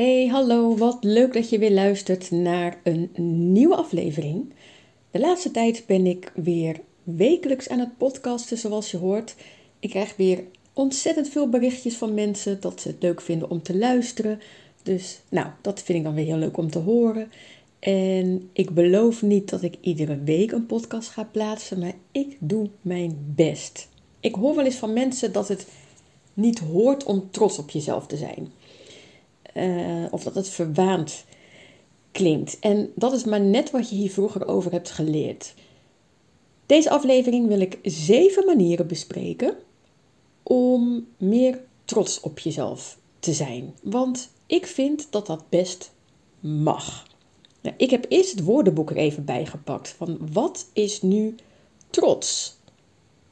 Hey, hallo, wat leuk dat je weer luistert naar een nieuwe aflevering. De laatste tijd ben ik weer wekelijks aan het podcasten, zoals je hoort. Ik krijg weer ontzettend veel berichtjes van mensen dat ze het leuk vinden om te luisteren. Dus, nou, dat vind ik dan weer heel leuk om te horen. En ik beloof niet dat ik iedere week een podcast ga plaatsen, maar ik doe mijn best. Ik hoor wel eens van mensen dat het niet hoort om trots op jezelf te zijn. Uh, of dat het verwaand klinkt. En dat is maar net wat je hier vroeger over hebt geleerd. Deze aflevering wil ik zeven manieren bespreken om meer trots op jezelf te zijn. Want ik vind dat dat best mag. Nou, ik heb eerst het woordenboek er even bijgepakt. Van wat is nu trots?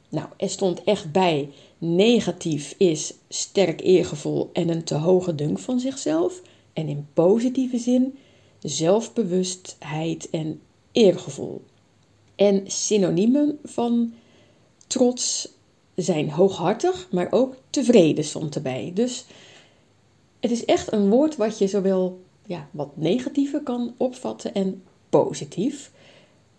Nou, er stond echt bij: negatief is sterk eergevoel en een te hoge dunk van zichzelf. En in positieve zin zelfbewustheid en eergevoel. En synoniemen van trots zijn hooghartig, maar ook tevreden stond erbij. Dus het is echt een woord wat je zowel ja, wat negatiever kan opvatten en positief.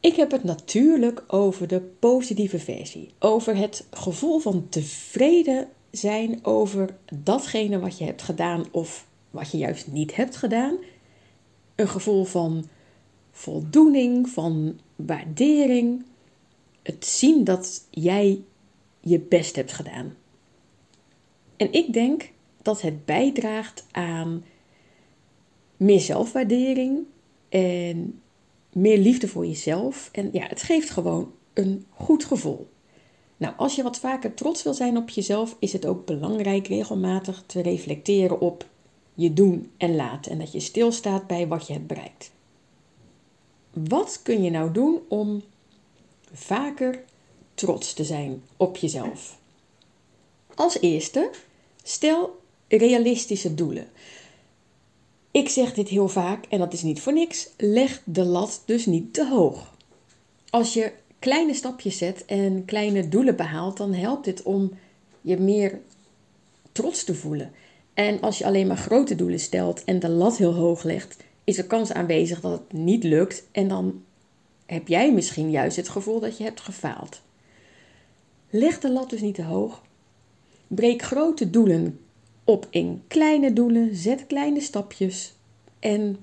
Ik heb het natuurlijk over de positieve versie. Over het gevoel van tevreden zijn over datgene wat je hebt gedaan of wat je juist niet hebt gedaan. Een gevoel van voldoening, van waardering. Het zien dat jij je best hebt gedaan. En ik denk dat het bijdraagt aan meer zelfwaardering en meer liefde voor jezelf. En ja, het geeft gewoon een goed gevoel. Nou, als je wat vaker trots wil zijn op jezelf, is het ook belangrijk regelmatig te reflecteren op je doen en laten. En dat je stilstaat bij wat je hebt bereikt. Wat kun je nou doen om vaker trots te zijn op jezelf? Als eerste, stel realistische doelen. Ik zeg dit heel vaak en dat is niet voor niks. Leg de lat dus niet te hoog. Als je kleine stapjes zet en kleine doelen behaalt, dan helpt dit om je meer trots te voelen. En als je alleen maar grote doelen stelt en de lat heel hoog legt, is er kans aanwezig dat het niet lukt en dan heb jij misschien juist het gevoel dat je hebt gefaald. Leg de lat dus niet te hoog. Breek grote doelen op in kleine doelen, zet kleine stapjes. En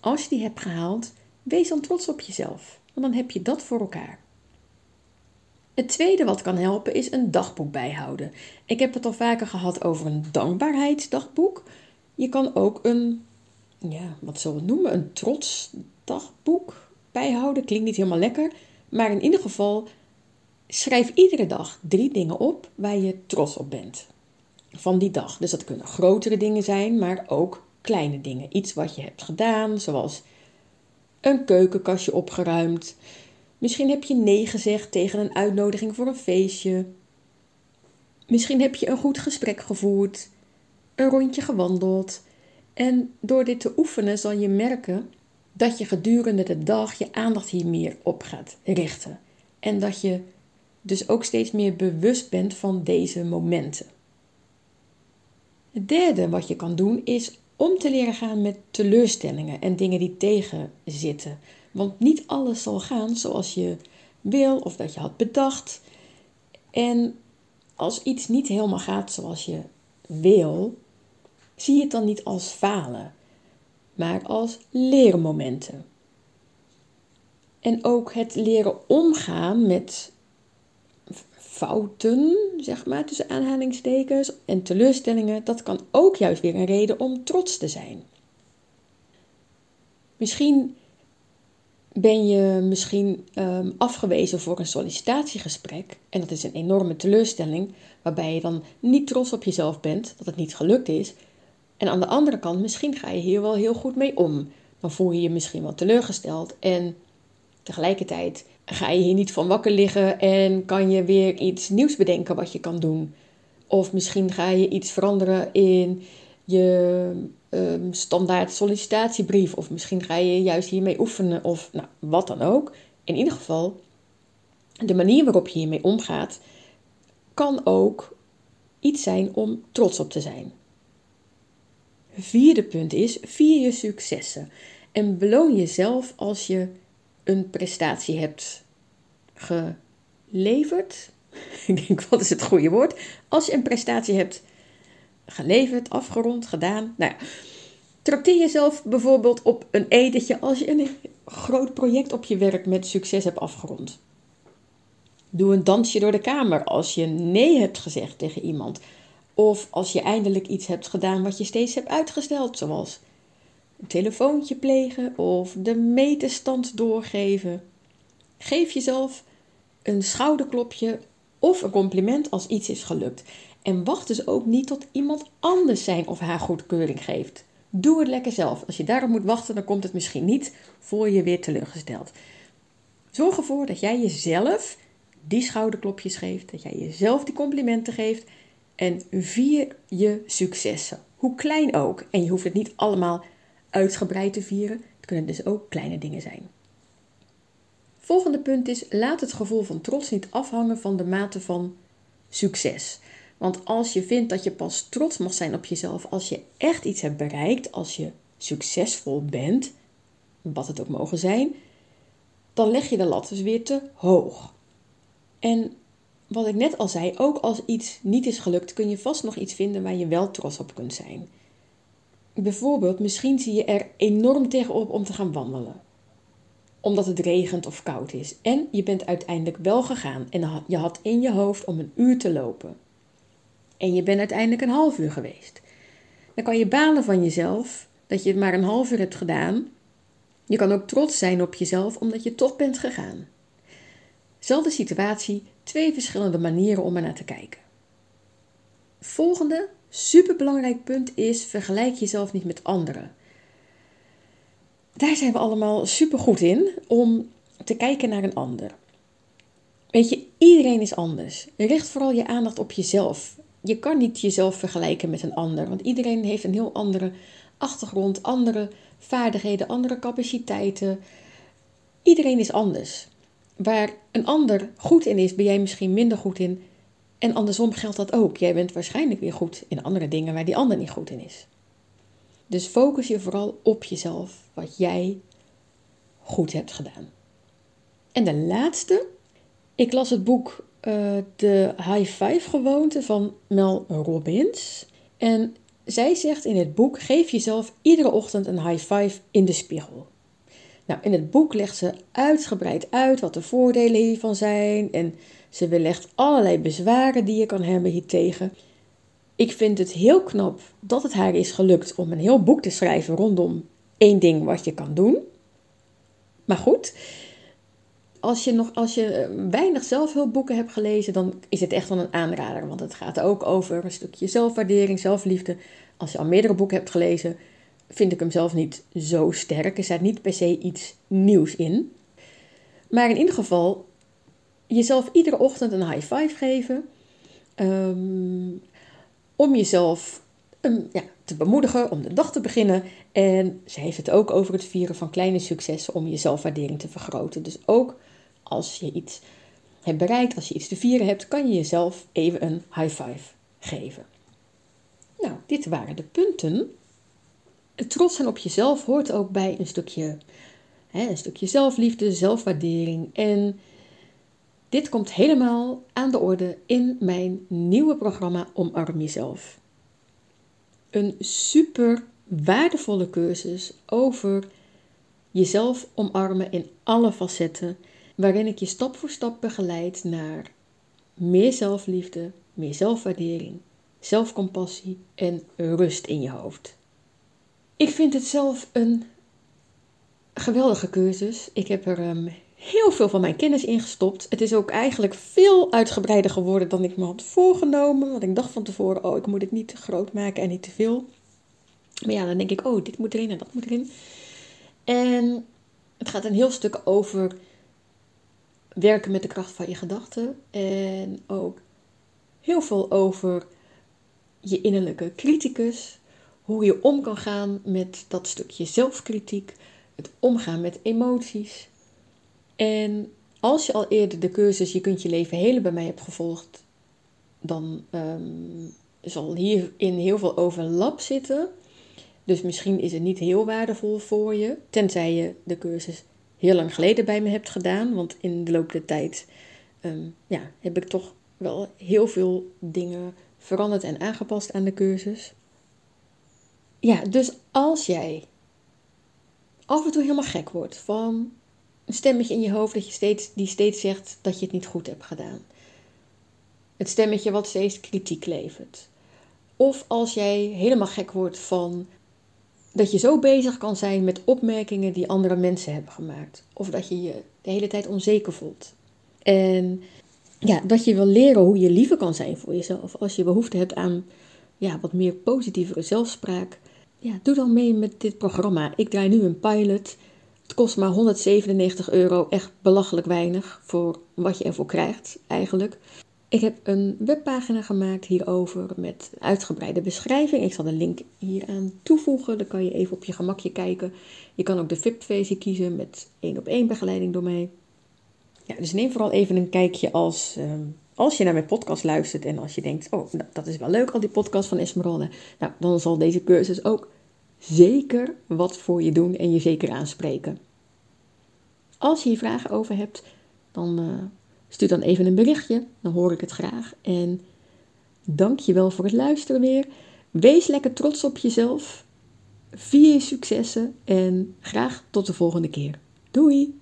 als je die hebt gehaald, wees dan trots op jezelf, want dan heb je dat voor elkaar. Het tweede wat kan helpen is een dagboek bijhouden. Ik heb het al vaker gehad over een dankbaarheidsdagboek. Je kan ook een, ja, wat zullen we het noemen, een trotsdagboek bijhouden. Klinkt niet helemaal lekker, maar in ieder geval schrijf iedere dag drie dingen op waar je trots op bent van die dag. Dus dat kunnen grotere dingen zijn, maar ook kleine dingen. Iets wat je hebt gedaan, zoals een keukenkastje opgeruimd. Misschien heb je nee gezegd tegen een uitnodiging voor een feestje. Misschien heb je een goed gesprek gevoerd, een rondje gewandeld. En door dit te oefenen zal je merken dat je gedurende de dag je aandacht hier meer op gaat richten. En dat je dus ook steeds meer bewust bent van deze momenten. Het derde wat je kan doen is om te leren gaan met teleurstellingen en dingen die tegenzitten. Want niet alles zal gaan zoals je wil of dat je had bedacht. En als iets niet helemaal gaat zoals je wil, zie je het dan niet als falen, maar als leermomenten. En ook het leren omgaan met fouten, zeg maar, tussen aanhalingstekens, en teleurstellingen, dat kan ook juist weer een reden om trots te zijn. Misschien ben je misschien um, afgewezen voor een sollicitatiegesprek en dat is een enorme teleurstelling, waarbij je dan niet trots op jezelf bent dat het niet gelukt is. En aan de andere kant, misschien ga je hier wel heel goed mee om. Dan voel je je misschien wel teleurgesteld en tegelijkertijd ga je hier niet van wakker liggen en kan je weer iets nieuws bedenken wat je kan doen. Of misschien ga je iets veranderen in je um, standaard sollicitatiebrief. Of misschien ga je juist hiermee oefenen of nou, wat dan ook. In ieder geval, de manier waarop je hiermee omgaat, kan ook iets zijn om trots op te zijn. vierde punt is: vier je successen. En beloon jezelf als je een prestatie hebt geleverd. Ik denk, wat is het goede woord? Als je een prestatie hebt geleverd, afgerond, gedaan. Nou trakteer jezelf bijvoorbeeld op een etentje als je een groot project op je werk met succes hebt afgerond. Doe een dansje door de kamer als je nee hebt gezegd tegen iemand. Of als je eindelijk iets hebt gedaan wat je steeds hebt uitgesteld, zoals een telefoontje plegen of de meterstand doorgeven. Geef jezelf een schouderklopje of een compliment als iets is gelukt. En wacht dus ook niet tot iemand anders zijn of haar goedkeuring geeft. Doe het lekker zelf. Als je daarop moet wachten, dan komt het misschien niet voor je weer teleurgesteld. Zorg ervoor dat jij jezelf die schouderklopjes geeft, dat jij jezelf die complimenten geeft en vier je successen. Hoe klein ook. En je hoeft het niet allemaal uitgebreid te vieren. Het kunnen dus ook kleine dingen zijn. Volgende punt is: laat het gevoel van trots niet afhangen van de mate van succes. Want als je vindt dat je pas trots mag zijn op jezelf als je echt iets hebt bereikt, als je succesvol bent, wat het ook mogen zijn, dan leg je de lat dus weer te hoog. En wat ik net al zei, ook als iets niet is gelukt, kun je vast nog iets vinden waar je wel trots op kunt zijn. Bijvoorbeeld, misschien zie je er enorm tegenop om te gaan wandelen. Omdat het regent of koud is. En je bent uiteindelijk wel gegaan en je had in je hoofd om een uur te lopen. En je bent uiteindelijk een half uur geweest. Dan kan je balen van jezelf dat je het maar een half uur hebt gedaan. Je kan ook trots zijn op jezelf omdat je toch bent gegaan. Zelfde situatie, twee verschillende manieren om er naar te kijken. Volgende superbelangrijk punt is: vergelijk jezelf niet met anderen. Daar zijn we allemaal super goed in om te kijken naar een ander. Weet je, iedereen is anders. Richt vooral je aandacht op jezelf. Je kan niet jezelf vergelijken met een ander, want iedereen heeft een heel andere achtergrond, andere vaardigheden, andere capaciteiten. Iedereen is anders. Waar een ander goed in is, ben jij misschien minder goed in. En andersom geldt dat ook. Jij bent waarschijnlijk weer goed in andere dingen waar die ander niet goed in is. Dus focus je vooral op jezelf, wat jij goed hebt gedaan. En de laatste. Ik las het boek uh, De High Five Gewoonte van Mel Robbins. En zij zegt in het boek: geef jezelf iedere ochtend een high five in de spiegel. Nou, in het boek legt ze uitgebreid uit wat de voordelen hiervan zijn en ze weerlegt allerlei bezwaren die je kan hebben hiertegen. Ik vind het heel knap dat het haar is gelukt om een heel boek te schrijven rondom één ding wat je kan doen. Maar goed, als je, nog, als je weinig zelfhulpboeken hebt gelezen, dan is het echt wel een aanrader. Want het gaat ook over een stukje zelfwaardering, zelfliefde. Als je al meerdere boeken hebt gelezen, vind ik hem zelf niet zo sterk. Er staat niet per se iets nieuws in. Maar in ieder geval, jezelf iedere ochtend een high five geven. Ehm, om jezelf um, ja, te bemoedigen, om de dag te beginnen. En ze heeft het ook over het vieren van kleine successen om je zelfwaardering te vergroten. Dus ook als je iets hebt bereikt, als je iets te vieren hebt, kan je jezelf even een high five geven. Nou, dit waren de punten trots zijn op jezelf hoort ook bij een stukje, hè, een stukje zelfliefde, zelfwaardering. En dit komt helemaal aan de orde in mijn nieuwe programma Omarm Jezelf. Een super waardevolle cursus over jezelf omarmen in alle facetten, waarin ik je stap voor stap begeleid naar meer zelfliefde, meer zelfwaardering, zelfcompassie en rust in je hoofd. Ik vind het zelf een geweldige cursus. Ik heb er um, heel veel van mijn kennis in gestopt. Het is ook eigenlijk veel uitgebreider geworden dan ik me had voorgenomen. Want ik dacht van tevoren, oh, ik moet het niet te groot maken en niet te veel. Maar ja, dan denk ik, oh, dit moet erin en dat moet erin. En het gaat een heel stuk over werken met de kracht van je gedachten. En ook heel veel over je innerlijke criticus hoe je om kan gaan met dat stukje zelfkritiek, het omgaan met emoties. En als je al eerder de cursus Je kunt je leven helen bij mij hebt gevolgd, dan um, zal hierin heel veel overlap zitten. Dus misschien is het niet heel waardevol voor je, tenzij je de cursus heel lang geleden bij me hebt gedaan. Want in de loop der tijd um, ja, heb ik toch wel heel veel dingen veranderd en aangepast aan de cursus. Ja, dus als jij af en toe helemaal gek wordt van een stemmetje in je hoofd dat je steeds, die steeds zegt dat je het niet goed hebt gedaan. Het stemmetje wat steeds kritiek levert. Of als jij helemaal gek wordt van dat je zo bezig kan zijn met opmerkingen die andere mensen hebben gemaakt. Of dat je je de hele tijd onzeker voelt. En ja, dat je wil leren hoe je liever kan zijn voor jezelf. Als je behoefte hebt aan ja, wat meer positievere zelfspraak. Ja, doe dan mee met dit programma. Ik draai nu een pilot. Het kost maar 197 euro. Echt belachelijk weinig voor wat je ervoor krijgt eigenlijk. Ik heb een webpagina gemaakt hierover met uitgebreide beschrijving. Ik zal de link hier aan toevoegen. Dan kan je even op je gemakje kijken. Je kan ook de VIP-versie kiezen met één op één begeleiding door mij. Ja, dus neem vooral even een kijkje als, ehm, als je naar mijn podcast luistert en als je denkt, oh, nou, dat is wel leuk, al die podcast van Esmeralda. Nou, dan zal deze cursus ook zeker wat voor je doen en je zeker aanspreken. Als je hier vragen over hebt, dan uh, stuur dan even een berichtje, dan hoor ik het graag. En dank je wel voor het luisteren weer. Wees lekker trots op jezelf. Vier je successen en graag tot de volgende keer. Doei!